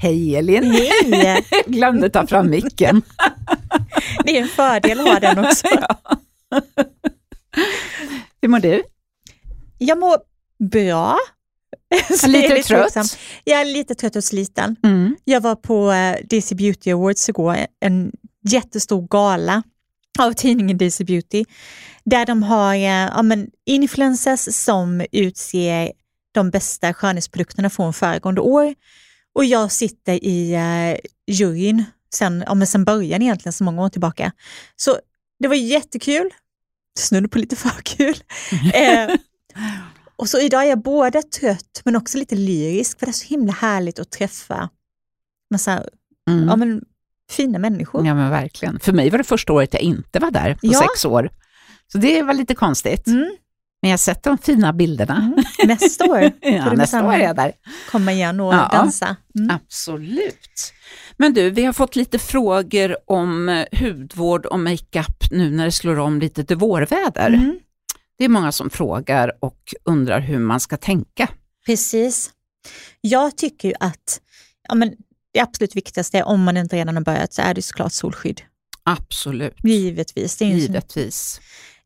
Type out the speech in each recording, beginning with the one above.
Hej Elin! Hej! Glömde ta fram micken. Det är en fördel att ha den också. Ja. Hur mår du? Jag mår bra. Lite är trött? tveksam. Jag är lite trött och sliten. Mm. Jag var på eh, DC Beauty Awards igår, en jättestor gala av tidningen DC Beauty, där de har eh, ja, men influencers som utser de bästa skönhetsprodukterna från föregående år. Och jag sitter i eh, juryn sen, ja, men sen början egentligen, så många år tillbaka. Så det var jättekul, snudd på lite för kul. Eh, och så idag är jag både trött men också lite lyrisk, för det är så himla härligt att träffa massa Mm. ja, men, fina människor. Ja men verkligen. För mig var det första året jag inte var där på Ja. sex år. Så det var lite konstigt. Mm. Men jag har sett de fina bilderna. Mm. Nästa år Ja, du nästa år är jag där. komma igen och Ja. dansa. Mm. Absolut. Men du, vi har fått lite frågor om hudvård och makeup nu när det slår om lite till vårväder. Mm. Det är många som frågar och undrar hur man ska tänka. Precis. Jag tycker ju att ja, men det absolut viktigaste, om man inte redan har börjat, så är det såklart solskydd. Absolut. Givetvis. Det är Givetvis.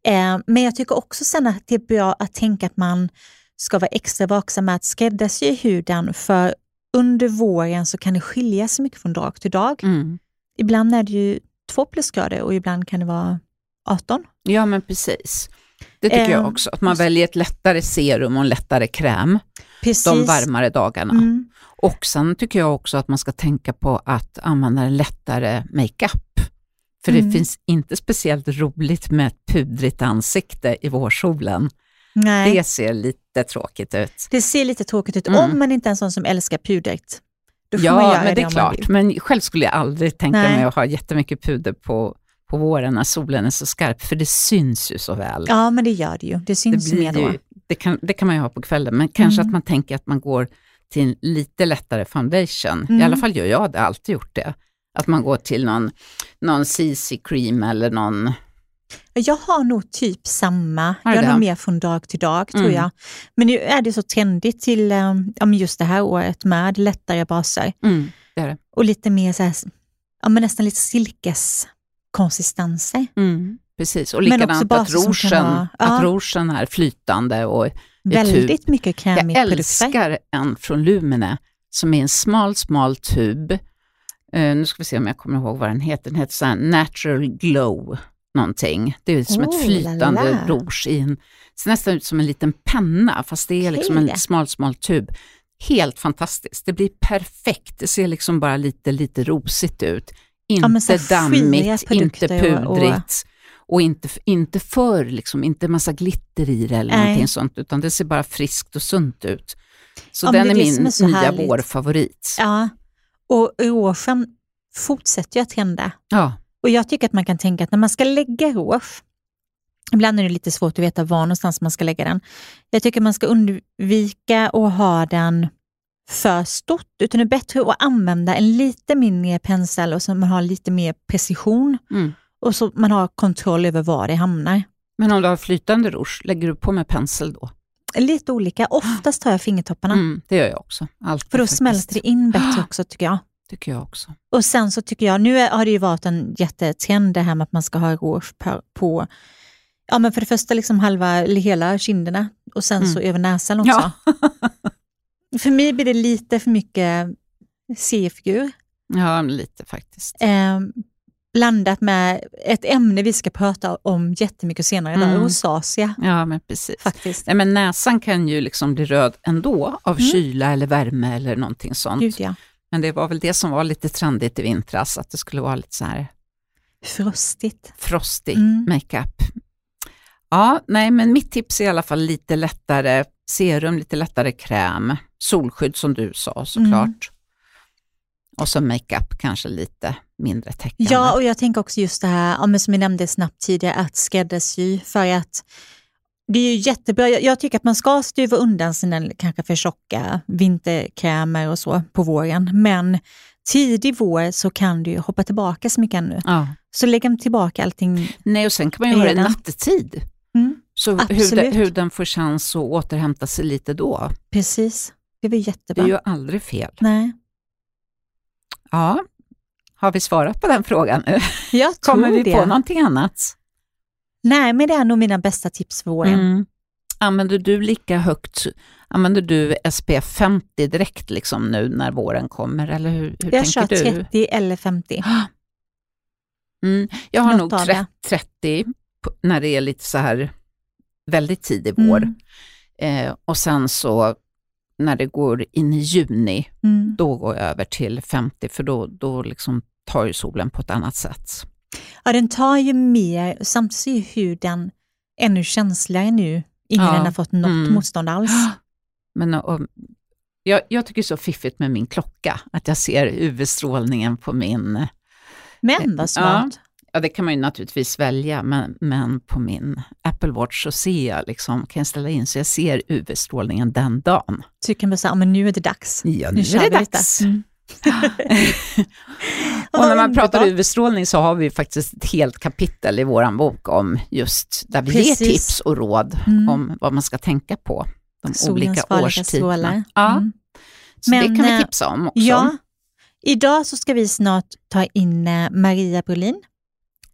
Eh, men jag tycker också sen att det är bra att tänka att man ska vara extra vaksam med att skräddarsy huden, för under våren så kan det skilja sig mycket från dag till dag. Mm. Ibland är det ju två plusgrader och ibland kan det vara 18. Ja men precis. Det tycker jag Eh, också, att man väljer ett lättare serum och en lättare kräm Precis. de varmare dagarna. Mm. Och sen tycker jag också att man ska tänka på att använda lättare makeup. För Mm. det finns inte speciellt roligt med ett pudrigt ansikte i vårsolen. Nej. Det ser lite tråkigt ut. Det ser lite tråkigt ut Mm. om man inte är en sån som älskar pudret. Då man Ja, men det är om man klart. Men själv skulle jag aldrig tänka Nej. mig att ha jättemycket puder på, på våren när solen är så skarp, för det syns ju så väl. Ja, men det gör det ju. Det det, syns mer då. ju, det, kan, det kan man ju ha på kvällen, men kanske Mm. att man tänker att man går till en lite lättare foundation. I Mm. alla fall gör jag det, alltid gjort det. Att man går till någon, någon CC cream eller någon... Jag har nog typ samma. Har jag är det? nog mer från dag till dag tror Mm. jag. Men nu är det så trendigt till eh, ja, men just det här året med lättare baser Mm, det är det. och lite mer så här, ja, men nästan lite silkeskonsistenser. Mm, precis, och likadant att rougen, vara- ja. att rougen är flytande och Väldigt mycket krämig Jag produkter. älskar en från Lumene som är en smal, smal tub. Eh, nu ska vi se om jag kommer ihåg vad den heter. Den heter så Natural Glow någonting. Det är som Oh, ett flytande la la. rouge i en, ser nästan ut som en liten penna fast det är liksom en smal, smal tub. Helt fantastiskt. Det blir perfekt. Det ser liksom bara lite, lite rosigt ut. Ja, Inte skiriga dammigt, inte produkter och- och- pudrigt. Inte, inte för, liksom, inte massa glitter i det eller Nej. någonting sånt, utan det ser bara friskt och sunt ut. Så Ja, den är min är nya härligt. vårfavorit. Ja, och rougen fortsätter ju att trenda. Ja. Och jag tycker att man kan tänka att när man ska lägga rouge, ibland är det lite svårt att veta var någonstans man ska lägga den. Jag tycker man ska undvika att ha den för stort, utan det är bättre att använda en lite mindre pensel och så man har lite mer precision Mm. och så man har kontroll över var det hamnar. Men om du har flytande rouge, lägger du på med pensel då? Lite olika, oftast tar jag fingertopparna, Mm, det gör jag också. Alltid för då faktiskt. smälter det in bättre också tycker jag. tycker jag också. Och sen så tycker jag, nu har det ju varit en jättetrend det här med att man ska ha rouge på, på ja men för det första liksom halva, eller hela kinderna och sen Mm. så över näsan också. Ja. För mig blir det lite för mycket C-figur. Ja, lite faktiskt. Eh, blandat med ett ämne vi ska prata om jättemycket senare idag, Mm. rosacea Ja, men precis. faktiskt. Nej, men näsan kan ju liksom bli röd ändå av Mm. kyla eller värme eller någonting sånt. Gud ja. Men det var väl det som var lite trendigt i vintras, att det skulle vara lite så här Frostigt. frostig Mm. makeup. Ja, nej, men mitt tips är i alla fall lite lättare serum, lite lättare kräm, solskydd som du sa såklart. Mm. Och så makeup kanske lite mindre täckande. Ja, och jag tänker också just det här, som jag nämnde snabbt tidigare, att skräddarsy för att det är ju jättebra. Jag, tycker att man ska stuva undan sina kanske för tjocka vinterkrämer och så på våren, men tidig vår så kan du hoppa tillbaka så mycket ännu. Ja. Så lägg tillbaka allting. Nej, och sen kan man ju ha det nattetid. Mm, Så huden, huden får chans att återhämta sig lite då. precis, det Det jättebra. är ju aldrig fel. Nej. Ja, har vi svarat på den frågan nu? Jag tror Kommer vi det. på någonting annat? Nej, men det är nog mina bästa tips för våren. Mm. Använder du lika högt, använder du SPF 50 direkt liksom nu när våren kommer, eller hur, hur jag kör tänker du? 30 eller 50. Mm. Jag har Något nog av det. 30, 30 på- när det är lite så här väldigt tidig vår. Mm. Eh, och sen så när det går in i juni, Mm. då går jag över till 50 för då, då liksom tar ju solen på ett annat sätt. Ja, den tar ju mer, samtidigt är ju huden ännu känsligare nu innan Ja. den har fått något Mm. motstånd alls. Men och, jag, jag tycker det är så fiffigt med min klocka, att jag ser UV-strålningen på min Men vad smart. Ja, det kan man ju naturligtvis välja, men, men på min Apple Watch så ser jag, liksom, kan jag ställa in så jag ser UV-strålningen den dagen. Så du kan bara säga, ja, men nu är det dags. Ja, Nu kör vi lite. Mm. och när man pratar. UV-strålning så har vi faktiskt ett helt kapitel i vår bok om just där vi Precis. ger tips och råd Mm. om vad man ska tänka på de Solens olika årstiderna. strålar. Ja, Mm. så Men, det kan vi eh, tipsa om också. Ja, idag så ska vi snart ta in eh, Maria Brolin.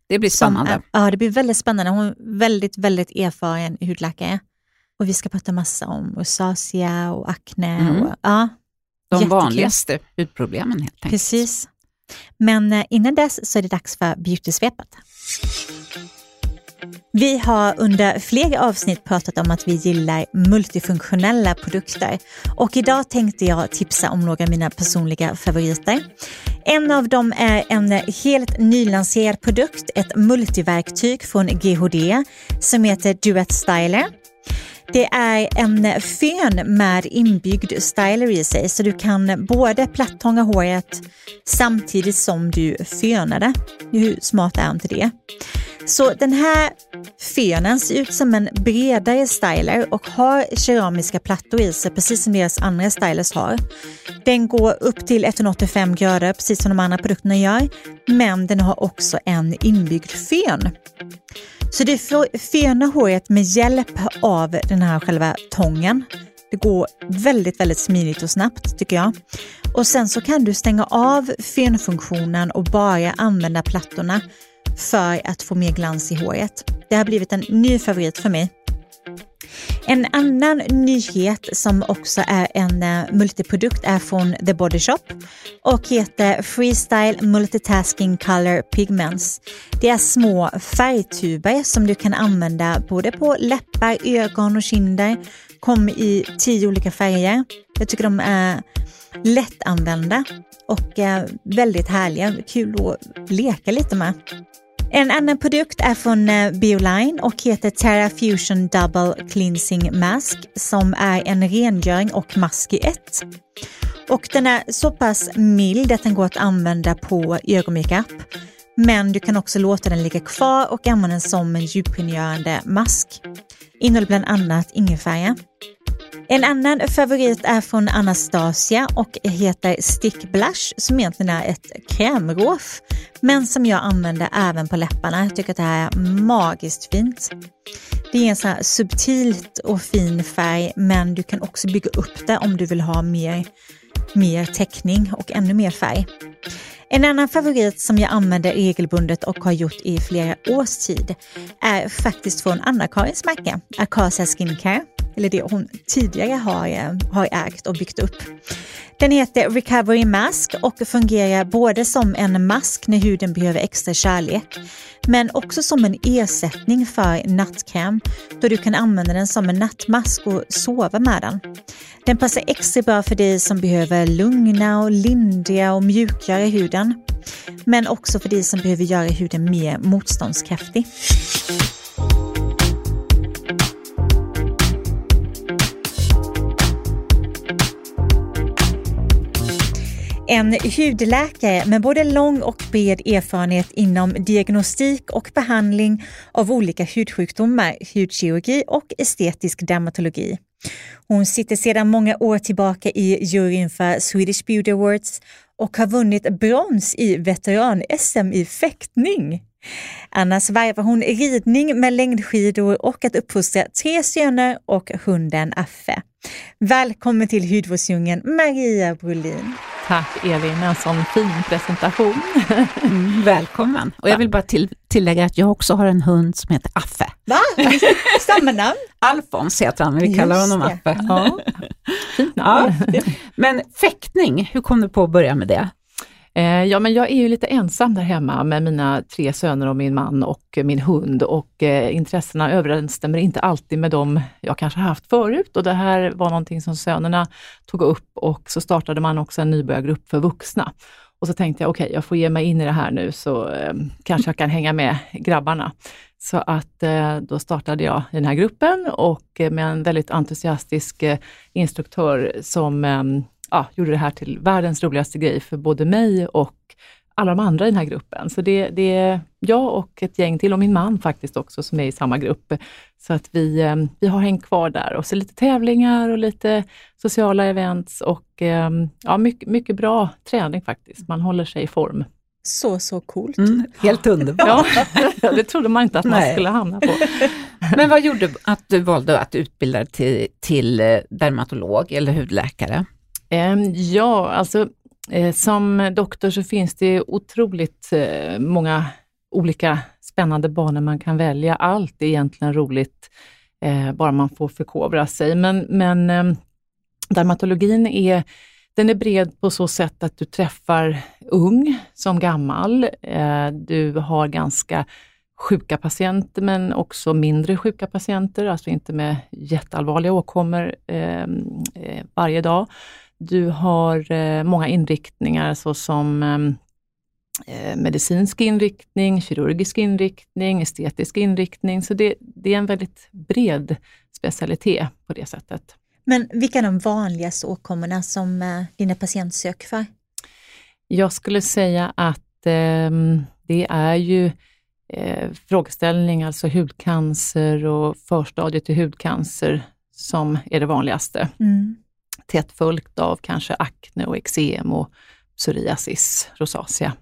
Det blir spännande. är- Ja, det blir väldigt spännande. Hon är väldigt, väldigt erfaren hudläkare. Och vi ska prata massa om rosacea och akne. Mm. Och, ja, de jättekul. vanligaste hudproblemen helt enkelt. Precis. Men eh, innan dess så är det dags för Beautysvepet. Vi har under flera avsnitt pratat om att vi gillar multifunktionella produkter och idag tänkte jag tipsa om några av mina personliga favoriter. En av dem är en helt nylanserad produkt, ett multiverktyg från GHD som heter Duet Styler. Det är en fön med inbyggd styler i sig så du kan både plattånga håret samtidigt som du fönar det. Hur smart är inte det? Så den här fönen ser ut som en bredare styler och har keramiska plattor i sig precis som deras andra stylers har. Den går upp till 185 grader precis som de andra produkterna gör men den har också en inbyggd fön. Så du fönar håret med hjälp av den här själva tången. Det går väldigt, väldigt smidigt och snabbt tycker jag. Och sen så kan du stänga av fönfunktionen och bara använda plattorna för att få mer glans i håret. Det har blivit en ny favorit för mig. En annan nyhet som också är en eh, multiprodukt är från The Body Shop och heter Freestyle Multitasking Color Pigments. Det är små färgtuber som du kan använda både på läppar, ögon och kinder. Kommer i tio olika färger. Jag tycker de är lättanvända och eh, väldigt härliga. Kul att leka lite med. En annan produkt är från eh, Bioline och heter Terra Fusion Double Cleansing Mask som är en rengöring och mask i ett. Och den är så pass mild att den går att använda på ögonmakeup. Men du kan också låta den ligga kvar och använda den som en djuprengörande mask. Innehåller bland annat ingefära. En annan favorit är från Anastasia och heter Stick Blush som egentligen är ett krämråf men som jag använder även på läpparna. Jag tycker att det här är magiskt fint. Det är en så här subtilt och fin färg men du kan också bygga upp det om du vill ha mer, mer täckning och ännu mer färg. En annan favorit som jag använder regelbundet och har gjort i flera års tid är faktiskt från Anna-Karins märke, Acacia Skincare, eller det hon tidigare har, eh, har ägt och byggt upp. Den heter Recovery Mask och fungerar både som en mask när huden behöver extra kärlek, men också som en ersättning för nattkräm då du kan använda den som en nattmask och sova med den. Den passar extra bra för dig som behöver lugna och lindriga och mjukgöra huden, men också för dig som behöver göra huden mer motståndskraftig. En hudläkare med både lång och bred erfarenhet inom diagnostik och behandling av olika hudsjukdomar, hudkirurgi och estetisk dermatologi. Hon sitter sedan många år tillbaka i juryn för Swedish Beauty Awards och har vunnit brons i veteran-SM i fäktning. Annars varvar hon ridning med längdskidor och att uppfostra tre söner och hunden Affe. Välkommen till hudvårdsdjungeln Maria Brolin. Tack Elin, en sån fin presentation. Mm, välkommen. Och jag vill bara till, tillägga att jag också har en hund som heter Affe. Va? Samma namn? Alfons heter han, men vi kallar Just honom. Affe. Ja. Ja. Men fäktning, hur kom du på att börja med det? Eh, ja, men jag är ju lite ensam där hemma med mina tre söner och min man och min hund och eh, intressena överensstämmer inte alltid med dem jag kanske haft förut och det här var någonting som sönerna tog upp och så startade man också en nybörjargrupp för vuxna. Och så tänkte jag, okej, jag får ge mig in i det här nu så eh, kanske jag kan hänga med grabbarna. Så att eh, då startade jag den här gruppen och eh, med en väldigt entusiastisk eh, instruktör som eh, ja, gjorde det här till världens roligaste grej för både mig och alla de andra i den här gruppen. Så det, det är jag och ett gäng till och min man faktiskt också som är i samma grupp. Så att vi, eh, vi har hängt kvar där och så lite tävlingar och lite sociala events och eh, ja, mycket, mycket bra träning faktiskt. Man håller sig i form. Så, så coolt. Mm, helt underbart. Ja, det trodde man inte att man Nej. skulle hamna på. Men vad gjorde att du valde att utbilda dig till, till eh, dermatolog eller hudläkare? Ehm, ja, alltså eh, som doktor så finns det otroligt eh, många olika spännande banor man kan välja. Allt är egentligen roligt, eh, bara man får förkovra sig. Men, men ehm, dermatologin är, den är bred på så sätt att du träffar ung som gammal. Du har ganska sjuka patienter men också mindre sjuka patienter, alltså inte med jätteallvarliga åkommor ehm, eh, varje dag. Du har eh, många inriktningar såsom eh, medicinsk inriktning, kirurgisk inriktning, estetisk inriktning. Så det, det är en väldigt bred specialitet på det sättet. Men vilka är de vanligaste åkommorna som eh, dina patienter söker för? Jag skulle säga att ehm, det är ju eh, frågeställning, alltså hudcancer och förstadiet till hudcancer som är det vanligaste. Mm. Tätt följt av kanske akne och eksem och psoriasis, rosacea.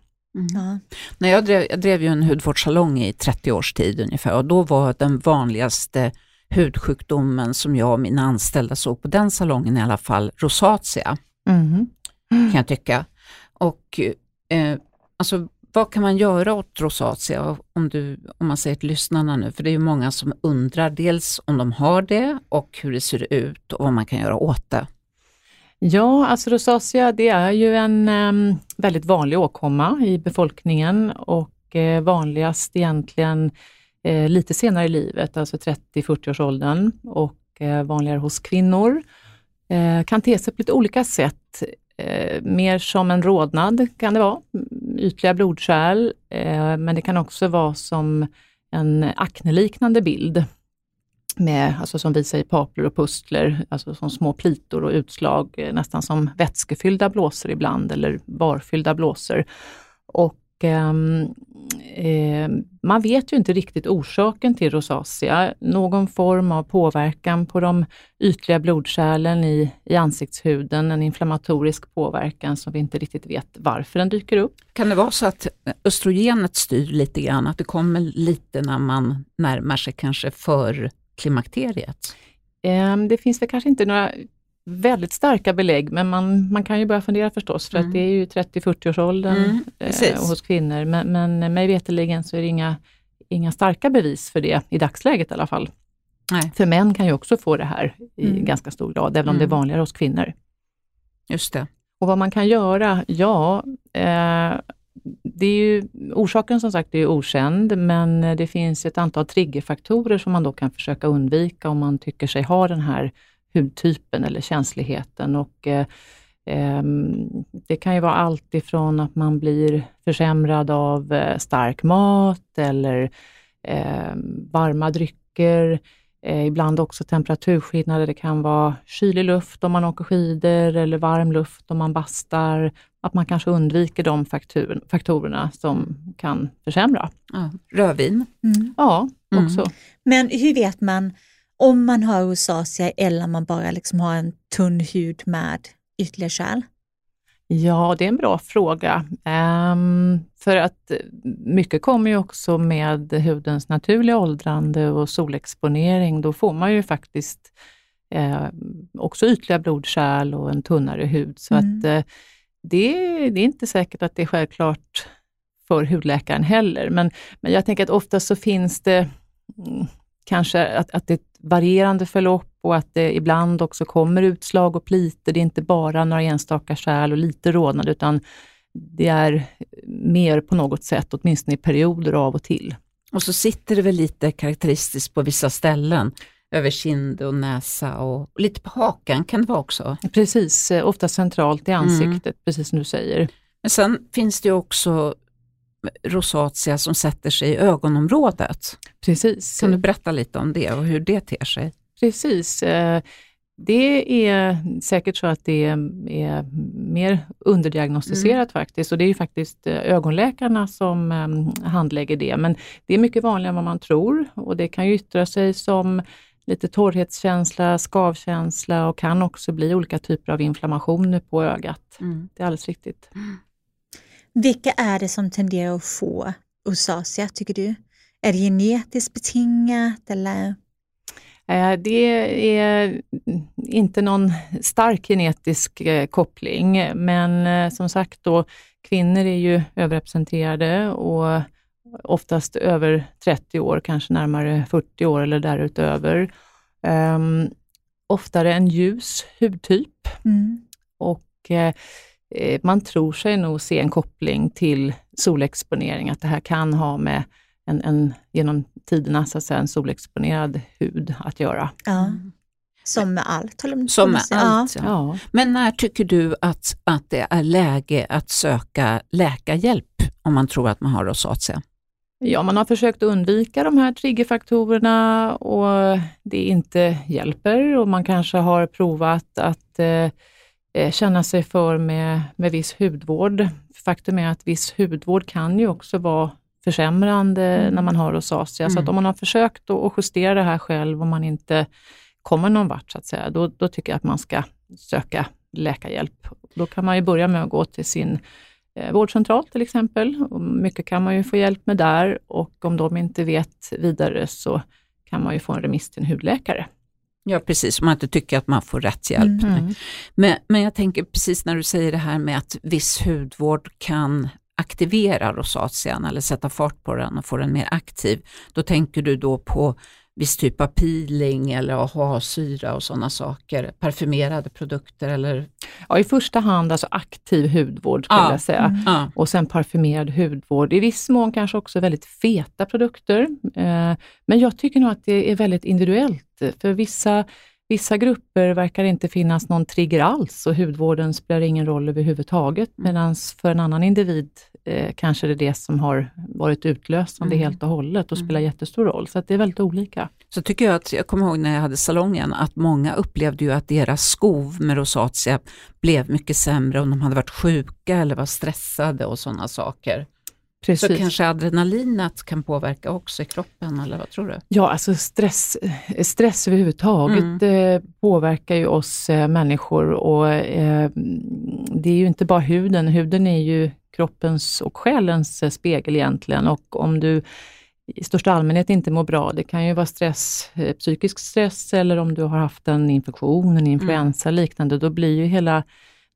Ja. Nej, jag, drev, jag drev ju en hudvårdssalong i 30 års tid ungefär och då var den vanligaste hudsjukdomen som jag och mina anställda såg på den salongen i alla fall rosacea, Mhm. kan jag tycka. Och eh, alltså, vad kan man göra åt rosacea om, du, om man säger till lyssnarna nu? För det är ju många som undrar dels om de har det och hur det ser ut och vad man kan göra åt det. Ja, alltså rosacea det är ju en eh, väldigt vanlig åkomma i befolkningen och eh, vanligast egentligen eh, lite senare i livet, alltså 30-40-årsåldern och eh, vanligare hos kvinnor. Eh, kan te sig på lite olika sätt. Eh, mer som en rodnad kan det vara, ytliga blodkärl, eh, men det kan också vara som en akneliknande bild med, alltså som visar i papler och pustler, alltså som små plitor och utslag, eh, nästan som vätskefyllda blåsor ibland, eller barfyllda blåsor. Och ehm, eh, man vet ju inte riktigt orsaken till rosacea. Någon form av påverkan på de ytliga blodkärlen i, i ansiktshuden, en inflammatorisk påverkan som vi inte riktigt vet varför den dyker upp. Kan det vara så att östrogenet styr lite grann, att det kommer lite när man närmar sig kanske för klimakteriet? Ehm, Det finns väl kanske inte några väldigt starka belägg, men man, man kan ju börja fundera förstås, för Mm. att det är ju 30-40-årsåldern Mm, eh, hos kvinnor, men, men mig veterligen så är det inga, inga starka bevis för det, i dagsläget i alla fall. Nej. För män kan ju också få det här i Mm. ganska stor grad, även om det är Mm. vanligare hos kvinnor. Just det. Och vad man kan göra? Ja, eh, det är ju, orsaken som sagt är okänd, men det finns ett antal triggerfaktorer som man då kan försöka undvika om man tycker sig ha den här hudtypen eller känsligheten. Och, eh, ehm, det kan ju vara allt ifrån att man blir försämrad av eh, stark mat eller eh, varma drycker, Eh, ibland också temperaturskillnader. Det kan vara kylig luft om man åker skidor eller varm luft om man bastar. Att man kanske undviker de faktur, faktorerna som kan försämra. Ja. Rödvin. Mm. Ja, Mm. också. Men hur vet man om man har rosacea eller om man bara liksom har en tunn hud med ytliga kärl? Ja, det är en bra fråga. Ehm, för att eh, mycket kommer ju också med hudens naturliga åldrande och solexponering. Då får man ju faktiskt eh, också ytliga blodkärl och en tunnare hud. Så Mm. att eh, det, det är inte säkert att det är självklart för hudläkaren heller, men, men jag tänker att ofta så finns det mm, kanske att, att det är ett varierande förlopp och att det ibland också kommer utslag och pliter. Det är inte bara några enstaka kärl och lite rodnad, utan det är mer på något sätt, åtminstone i perioder av och till. Och så sitter det väl lite karaktäristiskt på vissa ställen, över kind och näsa och, lite på hakan kan det vara också. Precis, eh, ofta centralt i ansiktet, mm. precis som du säger. Men sen finns det också rosatia som sätter sig i ögonområdet. Precis. Kan du berätta lite om det och hur det ter sig? Precis. Eh, det är säkert så att det är mer underdiagnostiserat mm. faktiskt och det är ju faktiskt eh, ögonläkarna som ehm, handlägger det. Men det är mycket vanligare än vad man tror och det kan ju yttra sig som lite torrhetskänsla, skavkänsla och kan också bli olika typer av inflammationer på ögat. Mm. Det är alldeles riktigt. Mm. Vilka är det som tenderar att få rosacea tycker du? Är det genetiskt betingat eller? Eh, det är inte någon stark genetisk eh, koppling, men eh, som sagt då, kvinnor är ju överrepresenterade och oftast över 30 år, kanske närmare 40 år eller därutöver. Um, oftare en ljus hudtyp mm. och uh, man tror sig nog se en koppling till solexponering, att det här kan ha med en, en genom tiderna så att säga, en solexponerad hud att göra. Ja. Mm. Som med allt. Som med allt, ja. ja. Men när tycker du att, att det är läge att söka läkarhjälp om man tror att man har rosatia? Ja, man har försökt undvika de här triggerfaktorerna och det inte hjälper och man kanske har provat att eh, eh, känna sig för med, med viss hudvård. Faktum är att viss hudvård kan ju också vara försämrande mm. när man har rosacea. Mm. Så att mm. om man har försökt att justera det här själv och man inte kommer någon vart, så att säga, då, då tycker jag att man ska söka läkarhjälp. Då kan man ju börja med att gå till sin eh, vårdcentral till exempel. Och mycket kan man ju få hjälp med där och om de inte vet vidare så kan man ju få en remiss till en hudläkare. Ja precis, om man inte tycker att man får rätt hjälp. Mm. Men, men jag tänker precis när du säger det här med att viss hudvård kan aktivera rosatian eller sätta fart på den och få den mer aktiv, då tänker du då på viss typ av peeling eller AHA-syra och sådana saker, parfymerade produkter eller? Ja, i första hand alltså aktiv hudvård skulle ja. jag säga mm. och sen parfymerad hudvård. I viss mån kanske också väldigt feta produkter. Eh, men jag tycker nog att det är väldigt individuellt. För vissa vissa grupper verkar inte finnas någon trigger alls och hudvården spelar ingen roll överhuvudtaget, mm. medan för en annan individ eh, kanske det är det som har varit utlösande mm. helt och hållet och mm. spelar jättestor roll. Så det är väldigt olika. Så tycker jag att, jag kommer ihåg när jag hade salongen, att många upplevde ju att deras skov med rosatia blev mycket sämre om de hade varit sjuka eller var stressade och sådana saker. Precis. Så kanske adrenalinet kan påverka också i kroppen, eller vad tror du? Ja, alltså stress, stress överhuvudtaget mm. Eh, påverkar ju oss eh, människor och eh, det är ju inte bara huden, huden är ju kroppens och själens eh, spegel egentligen och om du i största allmänhet inte mår bra, det kan ju vara stress, psykisk stress eller om du har haft en infektion, en influensa mm. liknande, då blir ju hela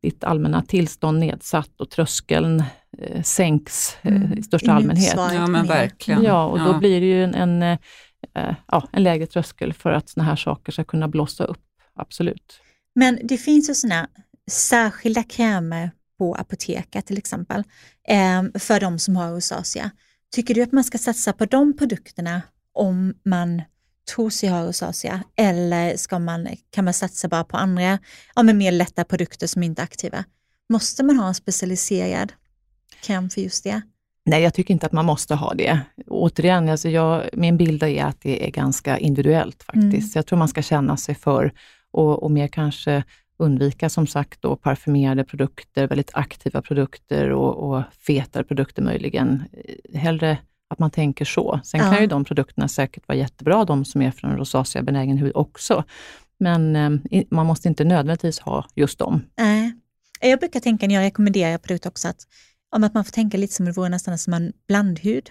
ditt allmänna tillstånd nedsatt och tröskeln eh, sänks eh, mm. i största allmänhet. Ja, men verkligen. Ja, och ja. då blir det ju en, en, eh, ja, en lägre tröskel för att sådana här saker ska kunna blossa upp. Absolut. Men det finns ju sådana särskilda krämer på apoteket till exempel, eh, för de som har rosacea. Tycker du att man ska satsa på de produkterna om man tror sig ha rosacea eller ska man, kan man satsa bara på andra, ja, men mer lätta produkter som inte är aktiva? Måste man ha en specialiserad kräm för just det? Nej, jag tycker inte att man måste ha det. Återigen, alltså jag, min bild är att det är ganska individuellt faktiskt. Mm. Jag tror man ska känna sig för och, och mer kanske undvika som sagt då parfymerade produkter, väldigt aktiva produkter och, och fetare produkter möjligen. Hellre att man tänker så. Sen ja. kan ju de produkterna säkert vara jättebra, de som är från rosacea-benägen hud också. Men eh, man måste inte nödvändigtvis ha just dem. Nej. Jag brukar tänka när jag rekommenderar produkter också att, om att man får tänka lite som det vore nästan som en blandhud.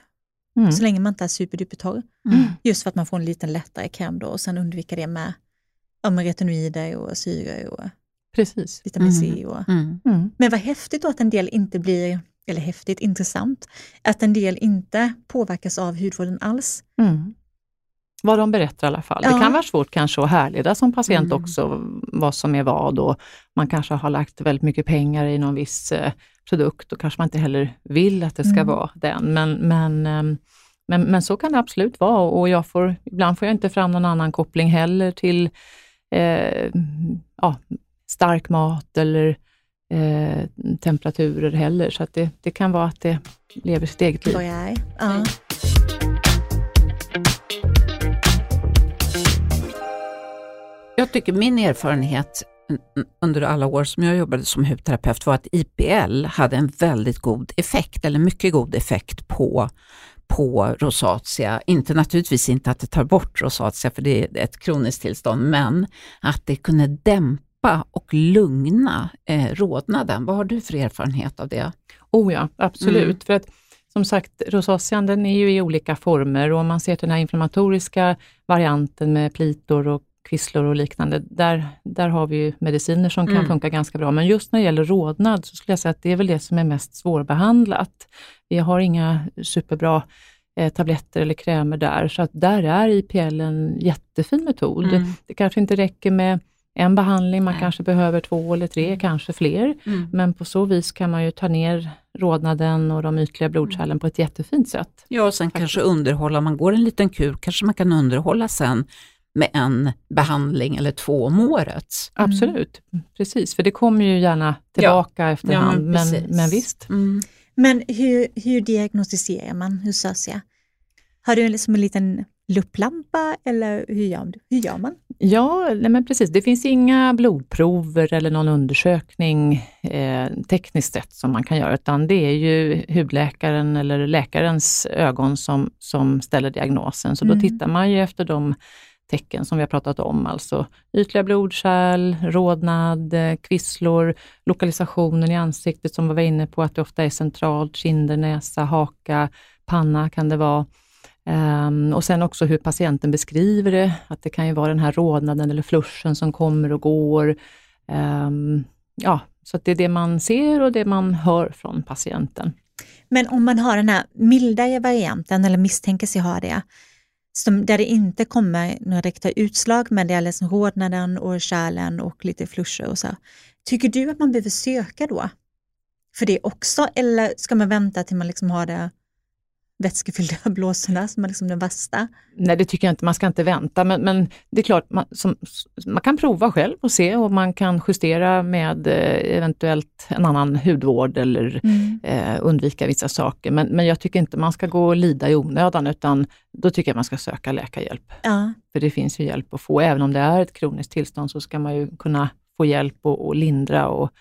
Mm. Så länge man inte är superdupertorr. Mm. Just för att man får en lite lättare kräm då och sen undvika det med, ja, med retinoider och syror. Och, Precis. vitamin C. Och... Mm. Mm. Men vad häftigt då att en del inte blir, eller häftigt, intressant, att en del inte påverkas av hudvården alls. Mm. Vad de berättar i alla fall. Ja. Det kan vara svårt kanske att härleda som patient Mm. också vad som är vad och man kanske har lagt väldigt mycket pengar i någon viss eh, produkt och kanske man inte heller vill att det ska Mm. vara den. Men, men, ehm, men, men så kan det absolut vara och jag får, ibland får jag inte fram någon annan koppling heller till eh, ja, stark mat eller eh, temperaturer heller. Så att det, det kan vara att det lever sitt eget liv. Ja. Jag tycker min erfarenhet mm, under alla år som jag jobbade som hudterapeut var att IPL hade en väldigt god effekt, eller mycket god effekt på, på rosacea. Inte naturligtvis inte att det tar bort rosacea, för det är ett kroniskt tillstånd, men att det kunde dämpa och lugna eh, rodnaden. Vad har du för erfarenhet av det? Oh ja, absolut. Mm. För att som sagt, rosacean den är ju i olika former och om man ser till den här inflammatoriska varianten med plitor och kvisslor och liknande, där, där har vi ju mediciner som kan Mm. funka ganska bra. Men just när det gäller rodnad så skulle jag säga att det är väl det som är mest svårbehandlat. Vi har inga superbra eh, tabletter eller krämer där, så att där är IPL en jättefin metod. Mm. Det kanske inte räcker med en behandling, man Nej. kanske behöver två eller tre, kanske fler. Men på så vis kan man ju ta ner rodnaden och de ytliga blodkärlen på ett jättefint sätt. Ja, och sen kanske underhålla, om man går en liten kur, kanske man kan underhålla sen med en behandling eller två om året. Absolut, precis. För det kommer ju gärna tillbaka efterhand. men men, precis. men visst. Mm. Men hur, hur diagnostiserar man rosacea? Har du liksom en liten lupplampa eller hur gör, hur gör man? Ja, men precis. Det finns inga blodprover eller någon undersökning eh, tekniskt sett som man kan göra, utan det är ju hudläkaren eller läkarens ögon som, som ställer diagnosen. Så Mm. då tittar man ju efter de tecken som vi har pratat om, alltså ytliga blodkärl, rodnad, eh, kvisslor, lokalisationen i ansiktet som vi var inne på, att det ofta är centralt, kinder, näsa, haka, panna kan det vara. Um, och sen också hur patienten beskriver det, att det kan ju vara den här rodnaden eller fluschen som kommer och går. Um, ja, så att det är det man ser och det man hör från patienten. Men om man har den här mildare varianten eller misstänker sig ha det, som, där det inte kommer några direkta utslag, men det är liksom rodnaden och kärlen och lite flusher och så. Tycker du att man behöver söka då för det också, eller ska man vänta till man liksom har det vätskefyllda blåsorna som är liksom den värsta? Nej, det tycker jag inte. Man ska inte vänta, men, men det är klart, man, som, man kan prova själv och se och man kan justera med eh, eventuellt en annan hudvård eller eh, undvika vissa saker. Men, men jag tycker inte man ska gå och lida i onödan, utan då tycker jag man ska söka läkarhjälp. Ja. För det finns ju hjälp att få. Även om det är ett kroniskt tillstånd så ska man ju kunna få hjälp och, och lindra och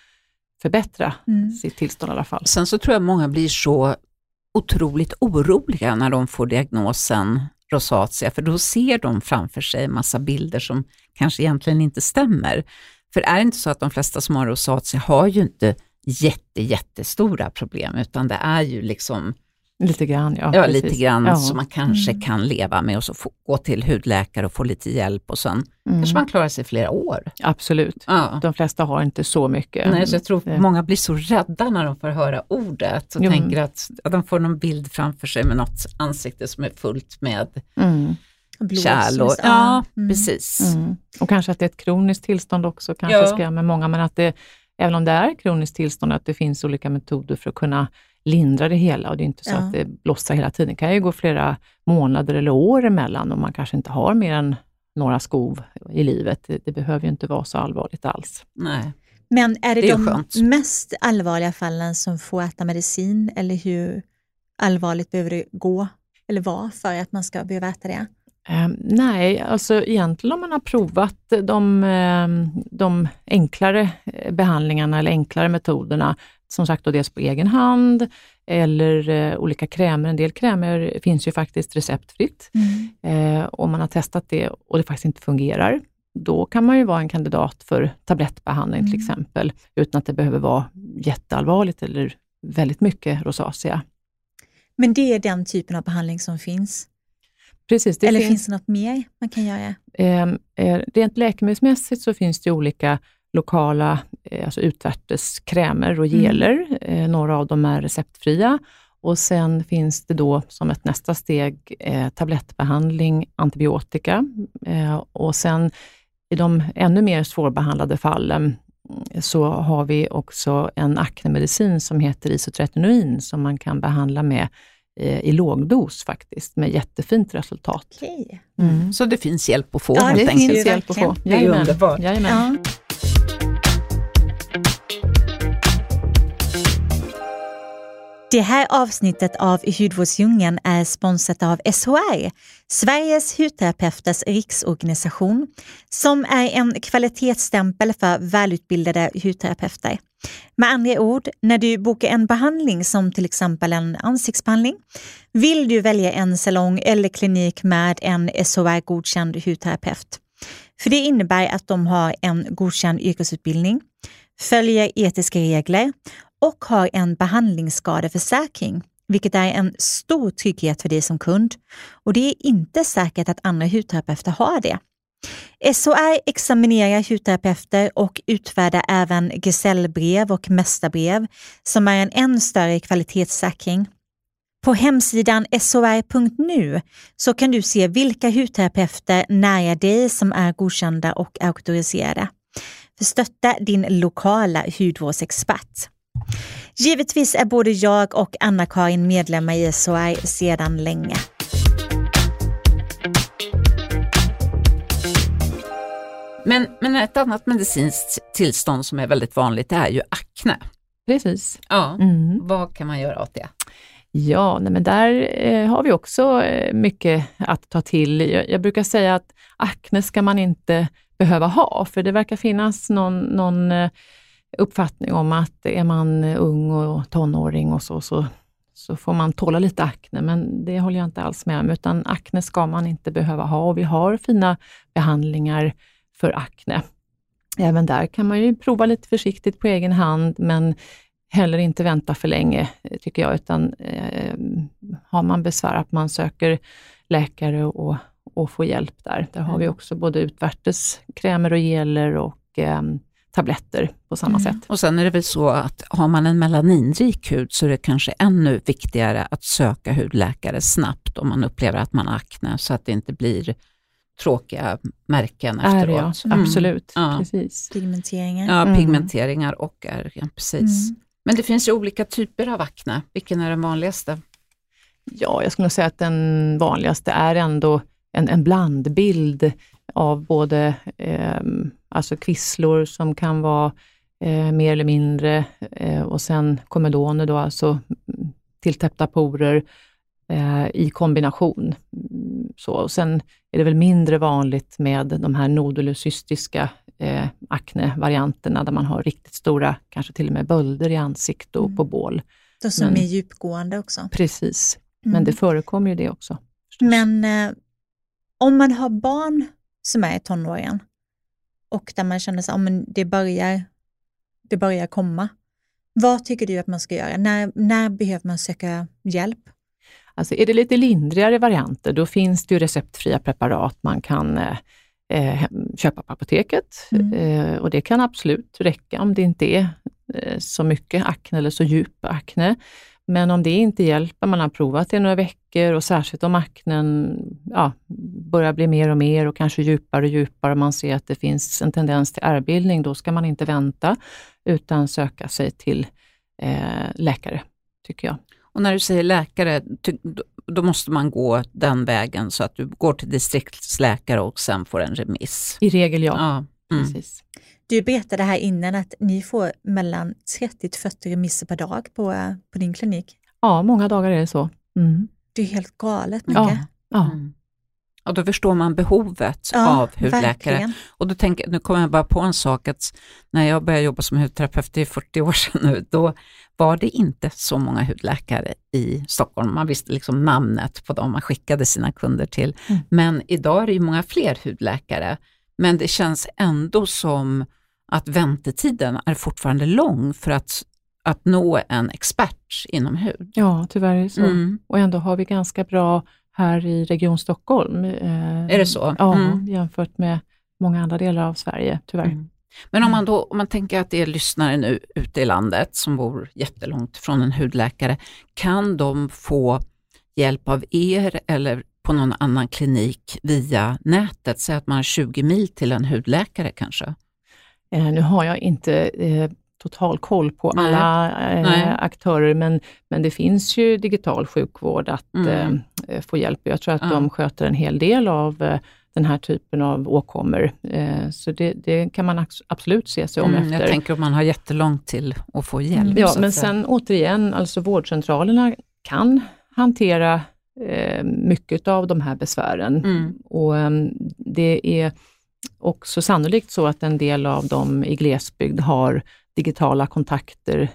förbättra Mm. sitt tillstånd i alla fall. Sen så tror jag många blir så otroligt oroliga när de får diagnosen rosacea, för då ser de framför sig en massa bilder som kanske egentligen inte stämmer. För är det inte så att de flesta som har rosacea har ju inte jätte, jättestora problem, utan det är ju liksom Lite grann, ja. ja, precis. lite grann Ja. som man kanske Mm. kan leva med och så få, gå till hudläkare och få lite hjälp och sen Mm. kanske man klarar sig flera år. Absolut. Ja. De flesta har inte så mycket. Nej, så jag tror Eh, många blir så rädda när de får höra ordet och Jo. tänker att, att de får någon bild framför sig med något ansikte som är fullt med Mm. Kärl. Och, ja, mm. precis. Mm. Och kanske att det är ett kroniskt tillstånd också kanske Ja. skrämmer många, men att det, även om det är ett kroniskt tillstånd, att det finns olika metoder för att kunna lindra det hela och det är inte så Ja. att det blossar hela tiden. Det kan ju gå flera månader eller år emellan och man kanske inte har mer än några skov i livet. Det, det behöver ju inte vara så allvarligt alls. Nej. Men är det, Det är de skönt. mest allvarliga fallen som får äta medicin eller hur allvarligt behöver det gå eller vara för att man ska behöva äta det? Eh, nej, alltså egentligen om man har provat de, eh, de enklare eh, behandlingarna eller enklare metoderna, som sagt då dels på egen hand eller eh, olika krämer. En del krämer finns ju faktiskt receptfritt. Eh, om man har testat det och det faktiskt inte fungerar, då kan man ju vara en kandidat för tablettbehandling till Mm. exempel, utan att det behöver vara jätteallvarligt eller väldigt mycket rosacea. Men det är den typen av behandling som finns? Precis, eller finns finns det något mer man kan göra? Eh, eh, rent läkemedelsmässigt så finns det olika lokala eh, alltså utvärtes krämer och geler. Eh, några av dem är receptfria. Och sen finns det då som ett nästa steg eh, tablettbehandling, antibiotika. Eh, och sen i de ännu mer svårbehandlade fallen så har vi också en aknemedicin som heter isotretinoin som man kan behandla med eh, i lågdos faktiskt, med jättefint resultat. Okej. Mm. Så det finns hjälp att få Ja, helt det enkelt. finns hjälp att få. Det är underbart. Jajamän. Ja. Det här avsnittet av Hudvårdsdjungeln är sponsrat av SHR, Sveriges hudterapeuters riksorganisation, som är en kvalitetsstämpel för välutbildade hudterapeuter. Med andra ord, när du bokar en behandling som till exempel en ansiktsbehandling, vill du välja en salong eller klinik med en SHR-godkänd hudterapeut. För det innebär att de har en godkänd yrkesutbildning, följer etiska regler och har en behandlingsskadeförsäkring, vilket är en stor trygghet för dig som kund. Och det är inte säkert att andra hudterapeuter har det. SHR examinerar hudterapeuter och utfärdar även gesällbrev och mästarbrev som är en än större kvalitetssäkring. På hemsidan shr.nu så kan du se vilka hudterapeuter nära dig som är godkända och auktoriserade. För stötta din lokala hudvårdsexpert. Givetvis är både jag och Anna-Karin medlemmar i SHR sedan länge. Men, men ett annat medicinskt tillstånd som är väldigt vanligt är ju akne. Precis. Ja. Mm. Vad kan man göra åt det? Ja, nej men där eh, har vi också eh, mycket att ta till. Jag, jag brukar säga att akne ska man inte behöva ha, för det verkar finnas någon, någon eh, uppfattning om att är man ung och tonåring och så, så, så får man tåla lite akne, men det håller jag inte alls med om, utan akne ska man inte behöva ha och vi har fina behandlingar för akne. Även där kan man ju prova lite försiktigt på egen hand, men heller inte vänta för länge, tycker jag, utan eh, har man besvär att man söker läkare och, och får hjälp där. Där har vi Mm. också både utvärtes krämer och geler och eh, tabletter på samma Mm. sätt. Och sen är det väl så att har man en melaninrik hud så är det kanske ännu viktigare att söka hudläkare snabbt om man upplever att man har akne så att det inte blir tråkiga märken Är det, efteråt. ja. Absolut, Ja. precis. Pigmenteringen. Ja, Mm. pigmenteringar och ärr, precis. Mm. Men det finns ju olika typer av akne. Vilken är den vanligaste? Ja, jag skulle nog säga att den vanligaste är ändå en, en blandbild av både eh, alltså kvisslor som kan vara eh, mer eller mindre eh, och sen komedoner, då, alltså mm, tilltäppta porer eh, i kombination. Mm, Så, och sen är det väl mindre vanligt med de här nodulocystiska eh, akne-varianterna där man har riktigt stora, kanske till och med bölder i ansiktet och Mm. på bål. De som Men- är djupgående också. Precis, Mm. men det förekommer ju det också. förstås. Men eh, om man har barn som är i tonåren och där man känner att men det, börjar, det börjar komma. Vad tycker du att man ska göra? När, när behöver man söka hjälp? Alltså är det lite lindrigare varianter, då finns det ju receptfria preparat man kan eh, eh, köpa på apoteket. Mm. Eh, och det kan absolut räcka om det inte är eh, så mycket akne eller så djup akne. Men om det inte hjälper, man har provat det i några veckor och särskilt om aknen ja, börjar bli mer och mer och kanske djupare och djupare och man ser att det finns en tendens till ärrbildning, då ska man inte vänta utan söka sig till eh, läkare, tycker jag. Och när du säger läkare, då måste man gå den vägen så att du går till distriktsläkare och sen får en remiss. I regel ja. Ja. Mm. Precis. Du berättade här innan att ni får mellan 30 till 40 remisser per dag på, eh, på din klinik. Ja, många dagar är det så. Mm. Det är helt galet mycket. Ja, ja. Mm. Och då förstår man behovet Ja, av hudläkare. verkligen. Och då tänker, nu kommer jag bara på en sak, att när jag började jobba som hudterapeut, det är 40 år sedan nu, då var det inte så många hudläkare i Stockholm. Man visste liksom namnet på dem man skickade sina kunder till. Mm. Men idag är det ju många fler hudläkare. Men det känns ändå som att väntetiden är fortfarande lång för att, att nå en expert inom hud. ja, tyvärr är det så. Mm. Och ändå har vi ganska bra här i Region Stockholm. eh, Är det så? Ja, Mm. jämfört med många andra delar av Sverige, tyvärr. Mm. Men om man då om man tänker att det är lyssnare nu ute i landet som bor jättelångt från en hudläkare, kan de få hjälp av er eller på någon annan klinik via nätet? Säg att man har 20 mil till en hudläkare kanske? Eh, nu har jag inte eh, total koll på Nej. alla eh, Nej. aktörer, men, men det finns ju digital sjukvård att Mm. få hjälp. Jag tror att Ja. de sköter en hel del av den här typen av åkommor. Så det, det kan man absolut se sig om Mm, efter. jag tänker om man har jättelångt till att få hjälp. Ja, så att men sen återigen, alltså vårdcentralerna kan hantera mycket av de här besvären. Mm. Och ehm, det är också sannolikt så att en del av dem i glesbygd har digitala kontakter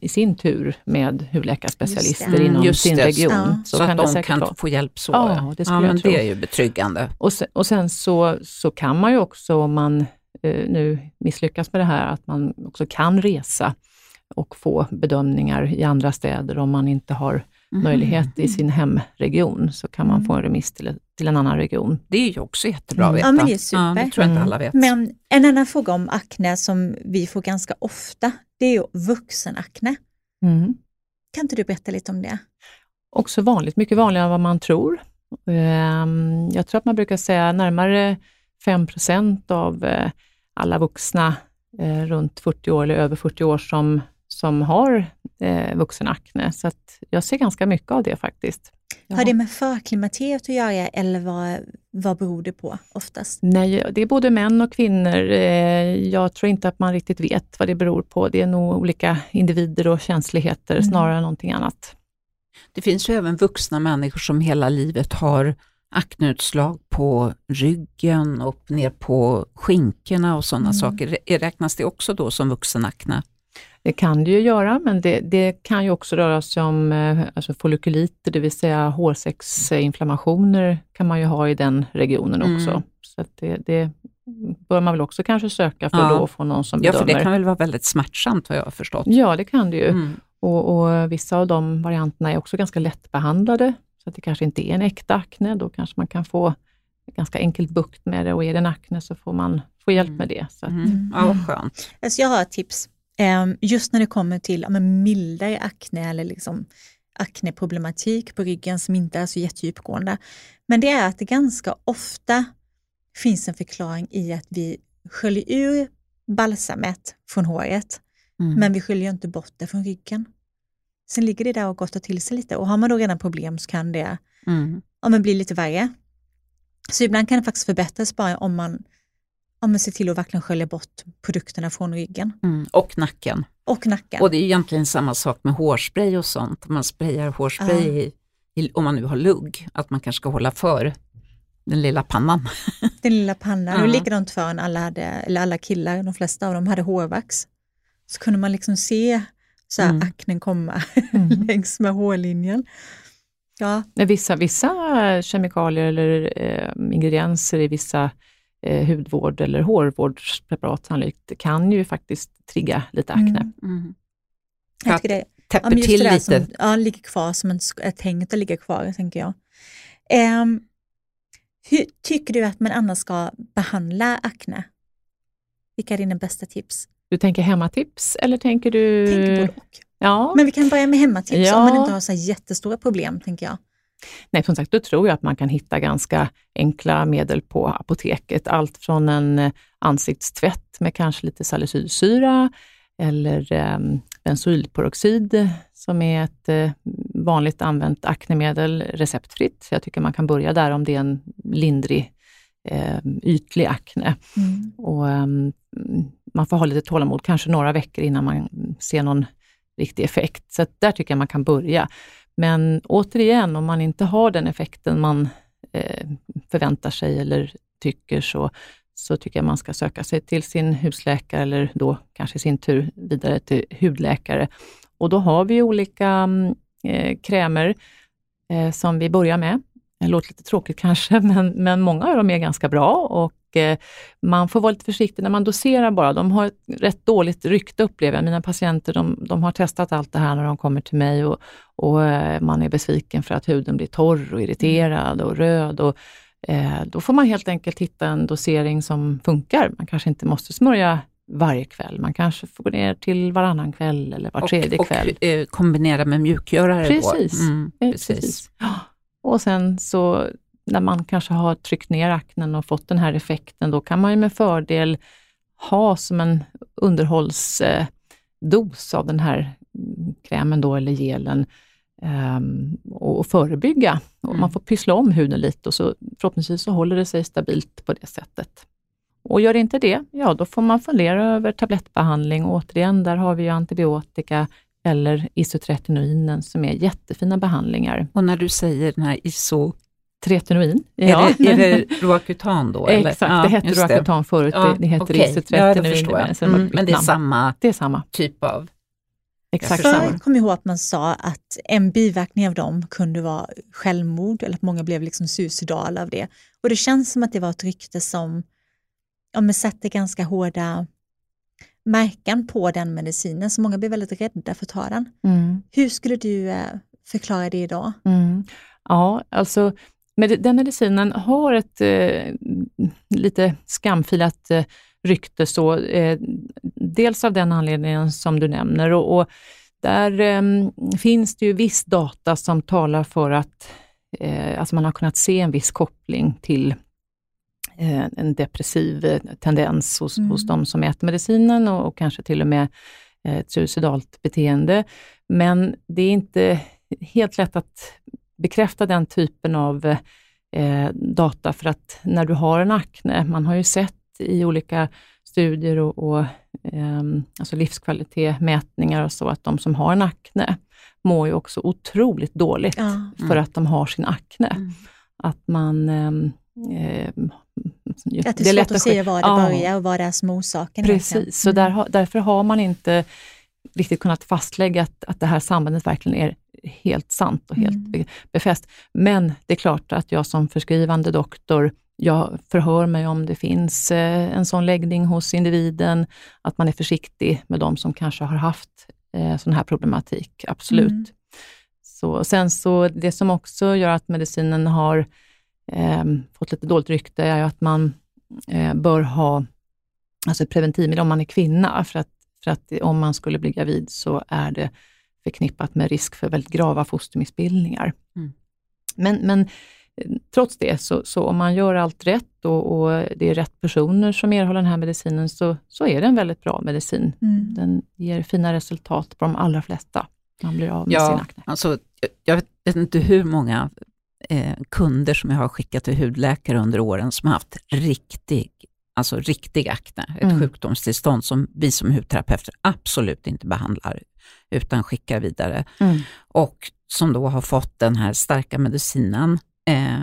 i sin tur med Just det. inom Just sin det. region. Ja. Så, Så, att de kan vara. få hjälp så. Ja, det skulle ja, jag men tro. det är ju betryggande. Och sen, och sen så, så kan man ju också, om man eh, nu misslyckas med det här, att man också kan resa och få bedömningar i andra städer om man inte har. Möjlighet i sin hemregion, så kan man få en remiss till, till en annan region. Det är ju också jättebra att Mm. veta. Ja, men det är super. Ja, det tror jag inte Mm. alla vet. Men en annan fråga om akne som vi får ganska ofta, det är ju vuxenakne. Kan inte du berätta lite om det? Också vanligt, mycket vanligare än vad man tror. Ehm, Jag tror att man brukar säga närmare 5% av eh, alla vuxna eh, runt 40 år eller över 40 år som, som har eh, vuxenakne. Så att jag ser ganska mycket av det faktiskt. Har det med förklimakteriet att göra eller vad, vad beror det på oftast? Nej, det är både män och kvinnor. Eh, Jag tror inte att man riktigt vet vad det beror på. Det är nog olika individer och känsligheter Mm. snarare än någonting annat. Det finns ju även vuxna människor som hela livet har akneutslag på ryggen och ner på skinkorna och sådana Mm. saker. Räknas det också då som vuxenakne? Det kan det ju göra, men det, det kan ju också röra sig om eh, alltså follikuliter, det vill säga hårsäcksinflammationer kan man ju ha i den regionen Mm. också. Så att det, det bör man väl också kanske söka för Ja. att då få någon som Ja, bedömer. för det kan väl vara väldigt smärtsamt vad jag har förstått. Ja, det kan det ju. Mm. Och, och vissa av de varianterna är också ganska lättbehandlade, så att det kanske inte är en äkta akne. Då kanske man kan få ganska enkelt bukt med det och är det en akne så får man få hjälp Mm. med det. Så att, Mm. Ja, skönt. Alltså jag har ett tips. Ehm, Just när det kommer till ja, mildare akne eller liksom akneproblematik på ryggen som inte är så jättedjupgående. Men det är att det ganska ofta finns en förklaring i att vi sköljer ur balsamet från håret, Mm. men vi sköljer inte bort det från ryggen. Sen ligger det där och gottar till sig lite och har man då redan problem så kan det Mm. ja, men bli lite värre. Så ibland kan det faktiskt förbättras bara om man, om man ser till att verkligen skölja bort produkterna från ryggen Mm. Och nacken. och nacken. Och det är egentligen samma sak med hårspray och sånt. Om man sprayar hårspray i, i, om man nu har lugg, att man kanske ska hålla för den lilla pannan. Den lilla pannan. Ja. Och likadant förrän alla, hade, eller alla killar, de flesta av dem hade hårvax. Så kunde man liksom se så här, Mm. aknen komma Mm. längs med hårlinjen. Ja, Vissa, vissa kemikalier eller eh, ingredienser i vissa eh, hudvård eller hårvårdspreparat sannolikt kan ju faktiskt trigga lite akne. Mm. Mm. jag Att tycker det, ja, Täpper just till lite. som ja, ligger kvar som en, är tänkt att ligga kvar, tänker jag. Ehm, hur tycker du att man annars ska behandla akne? Vilka är dina bästa tips? Du tänker hemmatips eller tänker du... Tänk både och. Ja, Men vi kan börja med hemmatips Ja. om man inte har så jättestora problem, tänker jag. Nej som sagt, då tror jag att man kan hitta ganska enkla medel på apoteket. Allt från en eh, ansiktstvätt med kanske lite salicylsyra eller eh, benzoylperoxid som är ett eh, vanligt använt aknemedel receptfritt. Jag tycker man kan börja där om det är en lindrig eh, ytlig akne. Mm. Och, ehm, man får ha lite tålamod, kanske några veckor innan man ser någon riktig effekt. Så där tycker jag man kan börja. Men återigen, om man inte har den effekten man eh, förväntar sig eller tycker så, så tycker jag man ska söka sig till sin husläkare eller då kanske i sin tur vidare till hudläkare. Och då har vi olika mm, eh, krämer eh, som vi börjar med. Det låter lite tråkigt kanske, men, men många av dem är ganska bra och man får vara lite försiktig när man doserar bara. De har ett rätt dåligt rykte upplever jag. Mina patienter de, de har testat allt det här när de kommer till mig och, och eh, man är besviken för att huden blir torr och irriterad och röd. Och, eh, då får man helt enkelt hitta en dosering som funkar. Man kanske inte måste smörja varje kväll. Man kanske får gå ner till varannan kväll eller var tredje och, kväll. Och eh, kombinera med mjukgörare Precis. Mm, Eh, precis. Ja. Och sen så när man kanske har tryckt ner aknen och fått den här effekten, då kan man ju med fördel ha som en underhållsdos av den här mm, krämen då, eller gelen ehm, och, förebygga. Och Mm. Man får pyssla om huden lite och så förhoppningsvis så håller det sig stabilt på det sättet. Och gör det inte det, ja då får man fundera över tablettbehandling. Och återigen, där har vi ju antibiotika eller isotretinoinen som är jättefina behandlingar. Och när du säger den här iso, Tretinoin, är, det, är det Roacutan då? Eller? Exakt, Ja, det hette Roacutan förut, Ja, det, det heter. Ja, det isotretinoin. jag. har Mm, men det är samma det är samma. typ av... Exakt förstår. samma. Jag kommer ihåg att man sa att en biverkning av dem kunde vara självmord eller att många blev liksom suicidala av det. Och det känns som att det var ett rykte som ja, men sätter ganska hårda märken på den medicinen, så många blev väldigt rädda för att ta den. Mm. Hur skulle du eh, förklara det idag? Mm. Ja, alltså med, den medicinen har ett eh, lite skamfilat eh, rykte, så, eh, dels av den anledningen som du nämner och, och där eh, finns det ju viss data som talar för att eh, alltså man har kunnat se en viss koppling till eh, en depressiv eh, tendens hos, Mm. hos de som äter medicinen och, och kanske till och med ett suicidalt beteende. Men det är inte helt lätt att bekräfta den typen av eh, data för att när du har en akne, man har ju sett i olika studier och, och eh, alltså livskvalitetsmätningar och så, att de som har en akne mår ju också otroligt dåligt Ja. för att de har sin akne. Mm. Att man... ehm, eh, Att det är, svårt att se var det Ja. börjar och vad det är som orsaken. Precis, så där, därför har man inte riktigt kunnat fastlägga att, att det här sambandet verkligen är helt sant och helt Mm. be- befäst. Men det är klart att jag som förskrivande doktor, jag förhör mig om det finns eh, en sån läggning hos individen, att man är försiktig med de som kanske har haft eh, sån här problematik, absolut. Mm. Så, sen så, det som också gör att medicinen har eh, fått lite dåligt rykte är att man eh, bör ha alltså preventivmedel om man är kvinna, för att, för att om man skulle bli gravid så är det förknippat med risk för väldigt grava fostermissbildningar. Mm. Men, men eh, trots det, så, så om man gör allt rätt och, och det är rätt personer som erhåller den här medicinen, så, så är det en väldigt bra medicin. Mm. Den ger fina resultat på de allra flesta. Man blir av med sin Ja, akne. alltså, jag- jag vet inte hur många eh, kunder som jag har skickat till hudläkare under åren som har haft riktig, alltså riktig akne, ett Mm. sjukdomstillstånd som vi som hudterapeuter absolut inte behandlar utan skickar vidare. Mm. och som då har fått den här starka medicinen eh,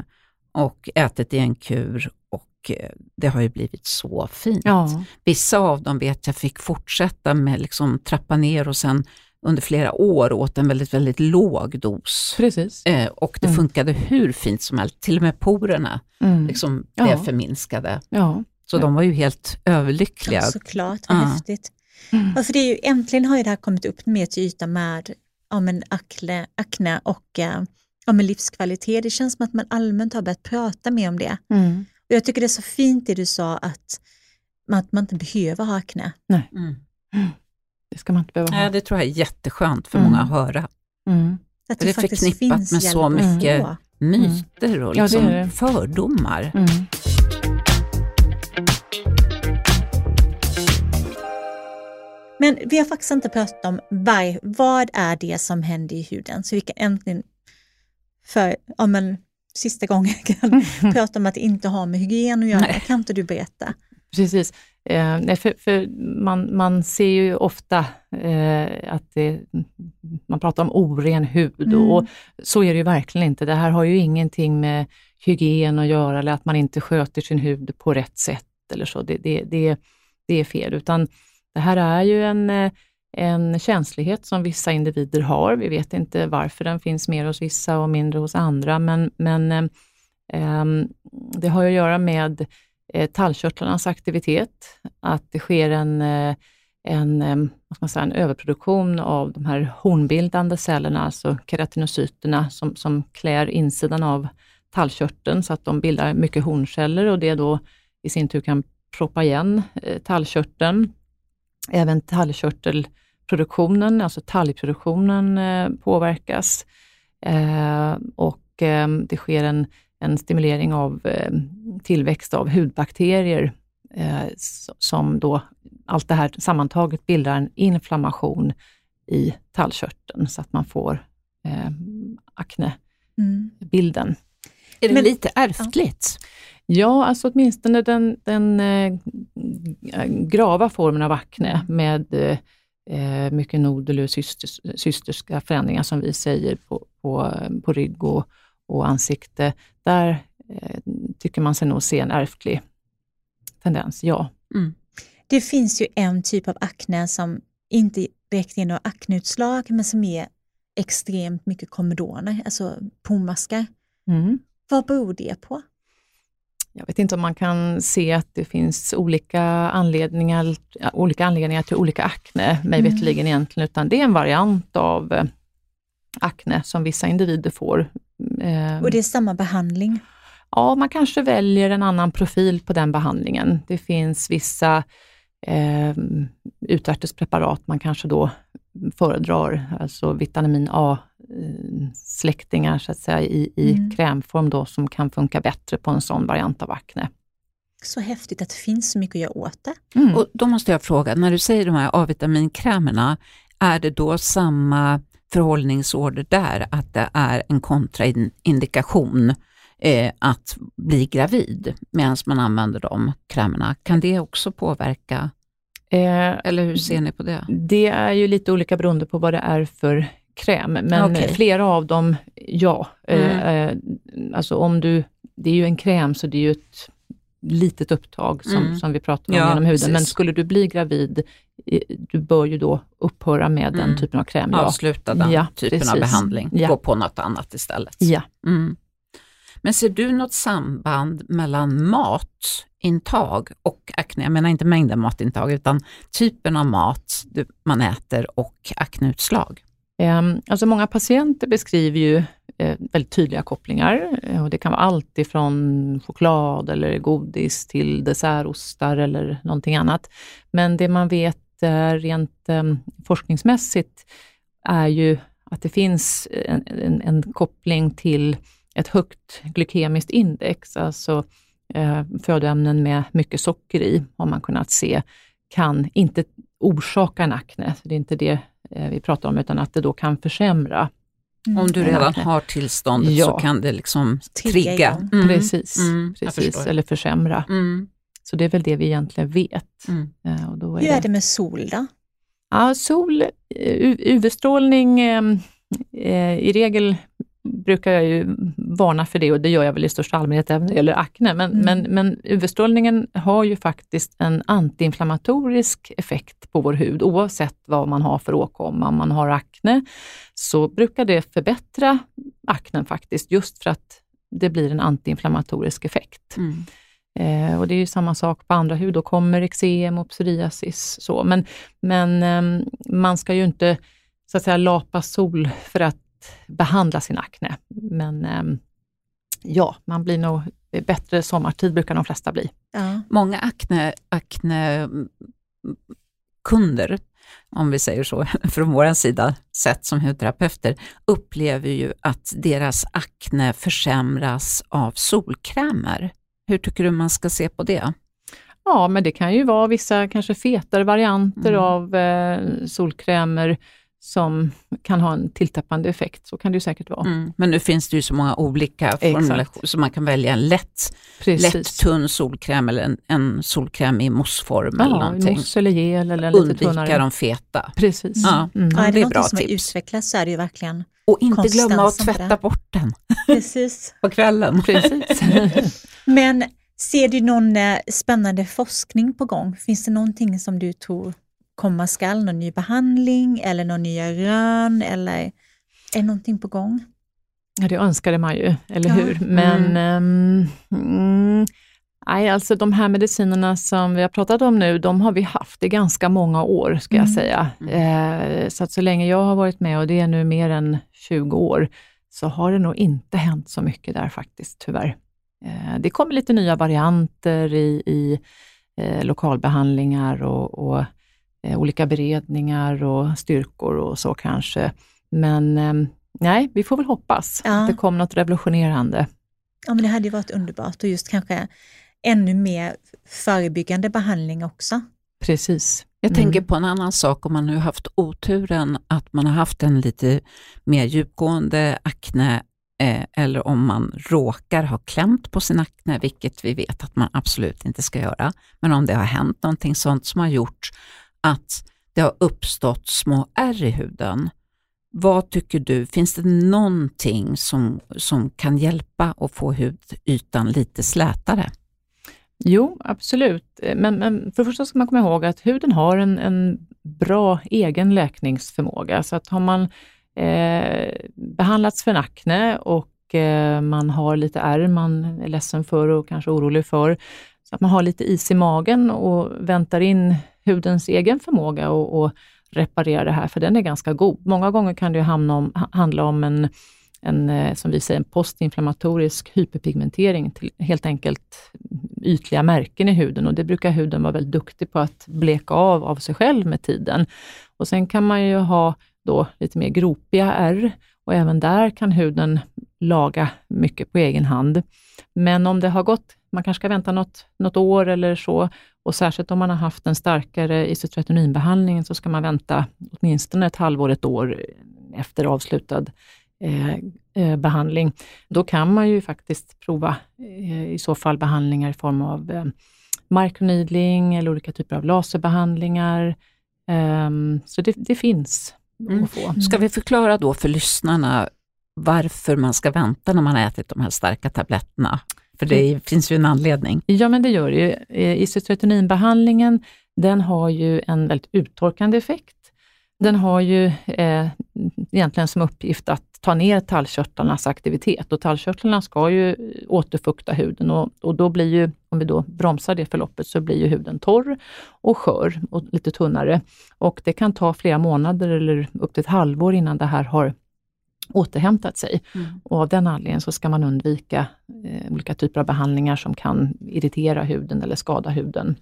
och ätit i en kur och eh, det har ju blivit så fint. Ja, Vissa av dem vet jag fick fortsätta med liksom trappa ner och sen under flera år åt en väldigt, väldigt låg dos. precis. Eh, och det Mm. funkade hur fint som helst, till och med porerna Mm. liksom Ja. blev förminskade. Ja. Så Ja. de var ju helt överlyckliga. Ja, såklart, vad Ja. häftigt. Mm. För det är ju, äntligen har ju det här kommit upp mer till ytan med ja, men akne, akne och eh, ja, men livskvalitet. Det känns som att man allmänt har börjat prata mer om det. Mm. Och jag tycker det är så fint det du sa att man, att man inte behöver ha akne. Mm. Det ska man inte behöva ha. Ja, det tror jag är jätteskönt för Mm. många att höra. Mm. Att Det är faktiskt förknippat finns med så mycket myter och Ja, det liksom är det. fördomar. Men vi har faktiskt inte pratat om var, vad är det som händer i huden. Så vi kan äntligen för ja, men, sista gången kan prata om att det inte har med hygien att göra. Nej. Kan inte du berätta? Precis. Eh, för, för man, man ser ju ofta eh, att det, man pratar om oren hud Mm. och så är det ju verkligen inte. Det här har ju ingenting med hygien att göra eller att man inte sköter sin hud på rätt sätt eller så. Det, det, det, det är fel, utan det här är ju en, eh, en känslighet som vissa individer har. Vi vet inte varför den finns mer hos vissa och mindre hos andra, men, men eh, ehm, det har ju att göra med eh, tallkörtlarnas aktivitet, att det sker en, eh, en, eh, vad ska man säga, en överproduktion av de här hornbildande cellerna, alltså keratinocyterna, som, som klär insidan av tallkörteln så att de bildar mycket hornceller och det då i sin tur kan proppa igen eh, tallkörteln. Även talgkörtelproduktionen, alltså talgproduktionen eh, påverkas. Eh, och eh, det sker en, en stimulering av tillväxt av hudbakterier som då, allt det här sammantaget bildar en inflammation i tallkörteln så att man får eh, aknebilden. Mm. Är det Men, lite ärftligt? Ja, alltså åtminstone den, den eh, grava formen av akne med eh, mycket nodul och cystiska förändringar som vi säger på, på, på rygg och, och ansikte. Där eh, tycker man sig nog se en ärftlig tendens, ja. Mm. Det finns ju en typ av akne som inte direkt ger några akneutslag, men som är extremt mycket komedoner, alltså pormaskar. Mm. Vad beror det på? Jag vet inte om man kan se att det finns olika anledningar, olika anledningar till olika akne, mig mm. veterligen egentligen, utan det är en variant av eh, akne som vissa individer får. Eh, Och det är samma behandling? Ja, man kanske väljer en annan profil på den behandlingen. Det finns vissa eh, utvärtespreparat man kanske då föredrar, alltså vitamin A-släktingar så att säga i, i mm. krämform då som kan funka bättre på en sån variant av akne. Så häftigt att det finns så mycket att göra åt det. Mm. Och då måste jag fråga, när du säger de här A-vitaminkrämerna, är det då samma förhållningsorder där, att det är en kontraindikation eh, att bli gravid medan man använder de krämerna. Kan det också påverka? Eh, Eller hur ser ni på det? Det är ju lite olika beroende på vad det är för kräm, men okay. flera av dem, ja. Mm. Eh, alltså om du, det är ju en kräm så det är ju ett litet upptag som, mm. som vi pratar om ja, genom huden, precis. men skulle du bli gravid, eh, du bör ju då upphöra med mm. den typen av kräm. Ja. Avsluta den ja, typen precis. av behandling, ja. gå på något annat istället. Ja. Mm. Men ser du något samband mellan matintag och akne? Jag menar inte mängden matintag utan typen av mat man äter och akneutslag. Ehm, alltså många patienter beskriver ju eh, väldigt tydliga kopplingar. Eh, och det kan vara allt ifrån choklad eller godis till dessertostar eller någonting annat. Men det man vet eh, rent ehm, forskningsmässigt är ju att det finns en, en, en koppling till ett högt glykemiskt index, alltså eh, födoämnen med mycket socker i, har man kunnat se, kan inte orsaka en akne. Det är inte det vi pratar om, utan att det då kan försämra Mm. Om du redan har tillståndet ja. så kan det liksom trigga. Mm. Precis, mm. precis. eller försämra. Mm. Så det är väl det vi egentligen vet. Mm. Eh, och då är Hur är det med sol då? Ja, sol, UV-strålning eh, i regel brukar jag ju varna för det och det gör jag väl i största allmänhet även när det gäller akne. Men, mm. men, men UV-strålningen har ju faktiskt en antiinflammatorisk effekt på vår hud oavsett vad man har för åkomma. Om man har akne så brukar det förbättra aknen faktiskt just för att det blir en antiinflammatorisk effekt. Mm. Eh, och Det är ju samma sak på andra hudåkommor, eksem och psoriasis. Så. Men, men eh, man ska ju inte så att säga lapa sol för att behandla sin akne. Men ehm, ja, man blir nog bättre sommartid brukar de flesta bli. Ja. Många akne, akne kunder, om vi säger så, från vår sida, sett som hudterapeuter, upplever ju att deras akne försämras av solkrämer. Hur tycker du man ska se på det? Ja, men det kan ju vara vissa kanske fetare varianter mm. av eh, solkrämer som kan ha en tilltäppande effekt. Så kan det ju säkert vara. Mm. Men nu finns det ju så många olika formulationer så man kan välja en lätt, lätt tunn solkräm eller en, en solkräm i moussform ja, eller någonting. Mousse eller gel eller lite Undvika tunnare. de feta. Precis. Ja, mm. ja, är det, det är bra som tips. har utvecklats så är det ju verkligen Och inte glömma att tvätta bort den Precis. på kvällen. Precis. Men ser du någon eh, spännande forskning på gång? Finns det någonting som du tror komma skall, någon ny behandling eller några nya rön eller är någonting på gång? Ja, det önskade man ju, eller ja. hur? Men mm. Um, nej, alltså de här medicinerna som vi har pratat om nu, de har vi haft i ganska många år, ska jag mm. säga. Eh, så att så länge jag har varit med, och det är nu mer än 20 år, så har det nog inte hänt så mycket där faktiskt, tyvärr. Eh, det kommer lite nya varianter i, i eh, lokalbehandlingar och, och olika beredningar och styrkor och så kanske. Men eh, nej, vi får väl hoppas Ja. att det kom något revolutionerande. Ja, men det hade ju varit underbart och just kanske ännu mer förebyggande behandling också. Precis. Jag Mm. tänker på en annan sak, om man nu haft oturen att man har haft en lite mer djupgående akne eh, eller om man råkar ha klämt på sin akne, vilket vi vet att man absolut inte ska göra. Men om det har hänt någonting sånt som har gjort att det har uppstått små ärr i huden. Vad tycker du, finns det någonting som, som kan hjälpa att få hudytan lite slätare? Jo, absolut. Men, men för det första ska man komma ihåg att huden har en, en bra egen läkningsförmåga. Så att har man eh, behandlats för en akne och eh, man har lite ärr man är ledsen för och kanske orolig för, att man har lite is i magen och väntar in hudens egen förmåga och, och reparera det här, för den är ganska god. Många gånger kan det ju hamna om, handla om en, en, eh, som vi säger, en postinflammatorisk hyperpigmentering, till helt enkelt ytliga märken i huden och det brukar huden vara väldigt duktig på att bleka av av sig själv med tiden. Och Sen kan man ju ha då lite mer gropiga ärr och även där kan huden laga mycket på egen hand. Men om det har gått, man kanske ska vänta något, något år eller så, och särskilt om man har haft en starkare isotretinoinbehandling så ska man vänta åtminstone ett halvår, ett år efter avslutad eh, eh, behandling. Då kan man ju faktiskt prova eh, i så fall behandlingar i form av eh, microneedling eller olika typer av laserbehandlingar. Ehm, så det, det finns Mm. att få. Ska vi förklara då för lyssnarna varför man ska vänta när man har ätit de här starka tabletterna? För det finns ju en anledning. Ja, men det gör det ju. Eh, Isotretinoinbehandlingen, den har ju en väldigt uttorkande effekt. Den har ju eh, egentligen som uppgift att ta ner tallkörtlarnas aktivitet och tallkörtlarna ska ju återfukta huden och, och då blir ju, om vi då bromsar det förloppet, så blir ju huden torr och skör och lite tunnare. Och det kan ta flera månader eller upp till ett halvår innan det här har återhämtat sig. Och av den anledningen så ska man undvika eh, olika typer av behandlingar som kan irritera huden eller skada huden.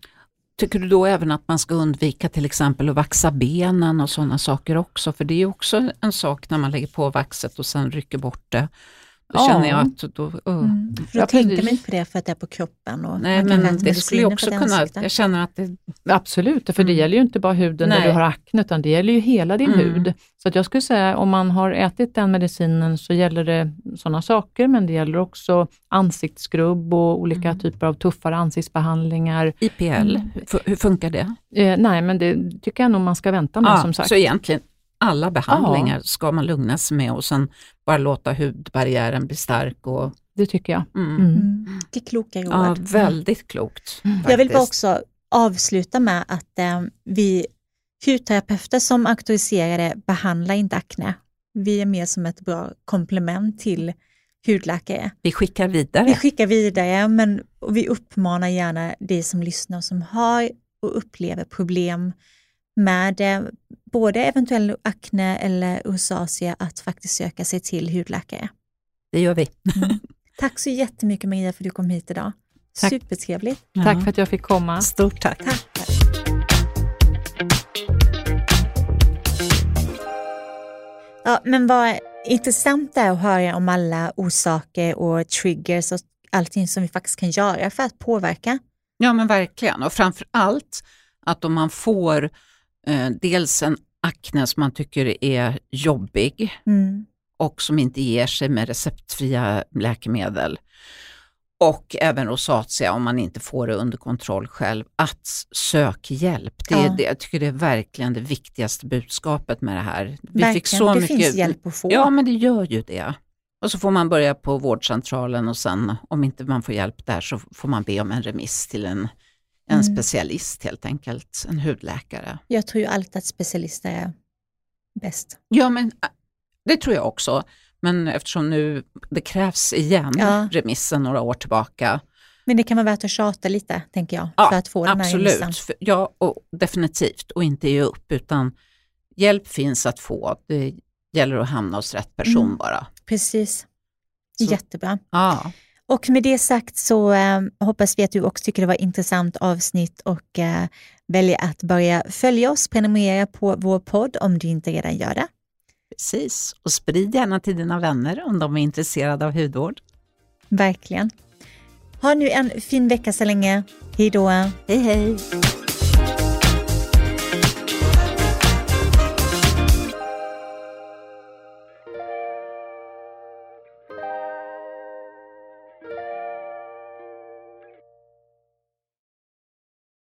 Tycker du då även att man ska undvika till exempel att vaxa benen och sådana saker också? För det är ju också en sak när man lägger på vaxet och sen rycker bort det. Då Ja. känner jag att då, uh. Mm. För då Ja, tänker precis. man inte på det för att det är på kroppen. Och Nej, men det skulle mediciner också kunna, jag känner att det, Absolut, för det Mm. gäller ju inte bara huden när Nej. du har akne, utan det gäller ju hela din Mm. hud. Så att jag skulle säga, om man har ätit den medicinen så gäller det sådana saker, men det gäller också ansiktsskrubb och olika Mm. typer av tuffare ansiktsbehandlingar. IPL, Mm. hur, funkar det? Eh, nej, men det tycker jag nog man ska vänta med som sagt. Så egentligen alla behandlingar ska man lugna sig med och sen bara låta hudbarriären bli stark. Och, Det tycker jag. mm. Mm. Mm. Det är kloka råd. Ja, väldigt klokt. Jag vill bara också avsluta med att eh, vi hudterapeuter som auktoriserade behandlar inte akne. Vi är mer som ett bra komplement till hudläkare. Vi skickar vidare. Vi skickar vidare men vi uppmanar gärna de som lyssnar som har och upplever problem med eh, både eventuell akne eller rosacea att faktiskt söka sig till hudläkare. Det gör vi. Tack så jättemycket Maria för att du kom hit idag. Tack. Supertrevligt. Tack för att jag fick komma. Stort tack. Tack. Ja, men vad intressant det är att höra om alla orsaker och triggers och allting som vi faktiskt kan göra för att påverka. Ja men verkligen och framför allt att om man får eh, dels en akne som man tycker är jobbig Mm. och som inte ger sig med receptfria läkemedel och även rosacea om man inte får det under kontroll själv, att sök hjälp. Det Ja. det, jag tycker det är verkligen det viktigaste budskapet med det här. Vi Verkligen, fick så det mycket, finns hjälp att få. Ja, men det gör ju det. Och så får man börja på vårdcentralen och sen om inte man får hjälp där så får man be om en remiss till en, en Mm. specialist helt enkelt, en hudläkare. Jag tror ju alltid att specialister är bäst. Ja, men äh, det tror jag också. Men eftersom nu det krävs igen Ja. remissen några år tillbaka. Men det kan vara värt att tjata lite, tänker jag, Ja, för att få den här remissen. Absolut, ja, och definitivt. Och inte ge upp, utan hjälp finns att få. Det gäller att hamna hos rätt person Mm. bara. Precis. Så- Jättebra. Ja. Och med det sagt så eh, hoppas vi att du också tycker det var intressant avsnitt och eh, väljer att börja följa oss, prenumerera på vår podd om du inte redan gör det. Precis, och sprid gärna till dina vänner om de är intresserade av hudvård. Verkligen. Ha nu en fin vecka så länge. Hej då! Hej hej!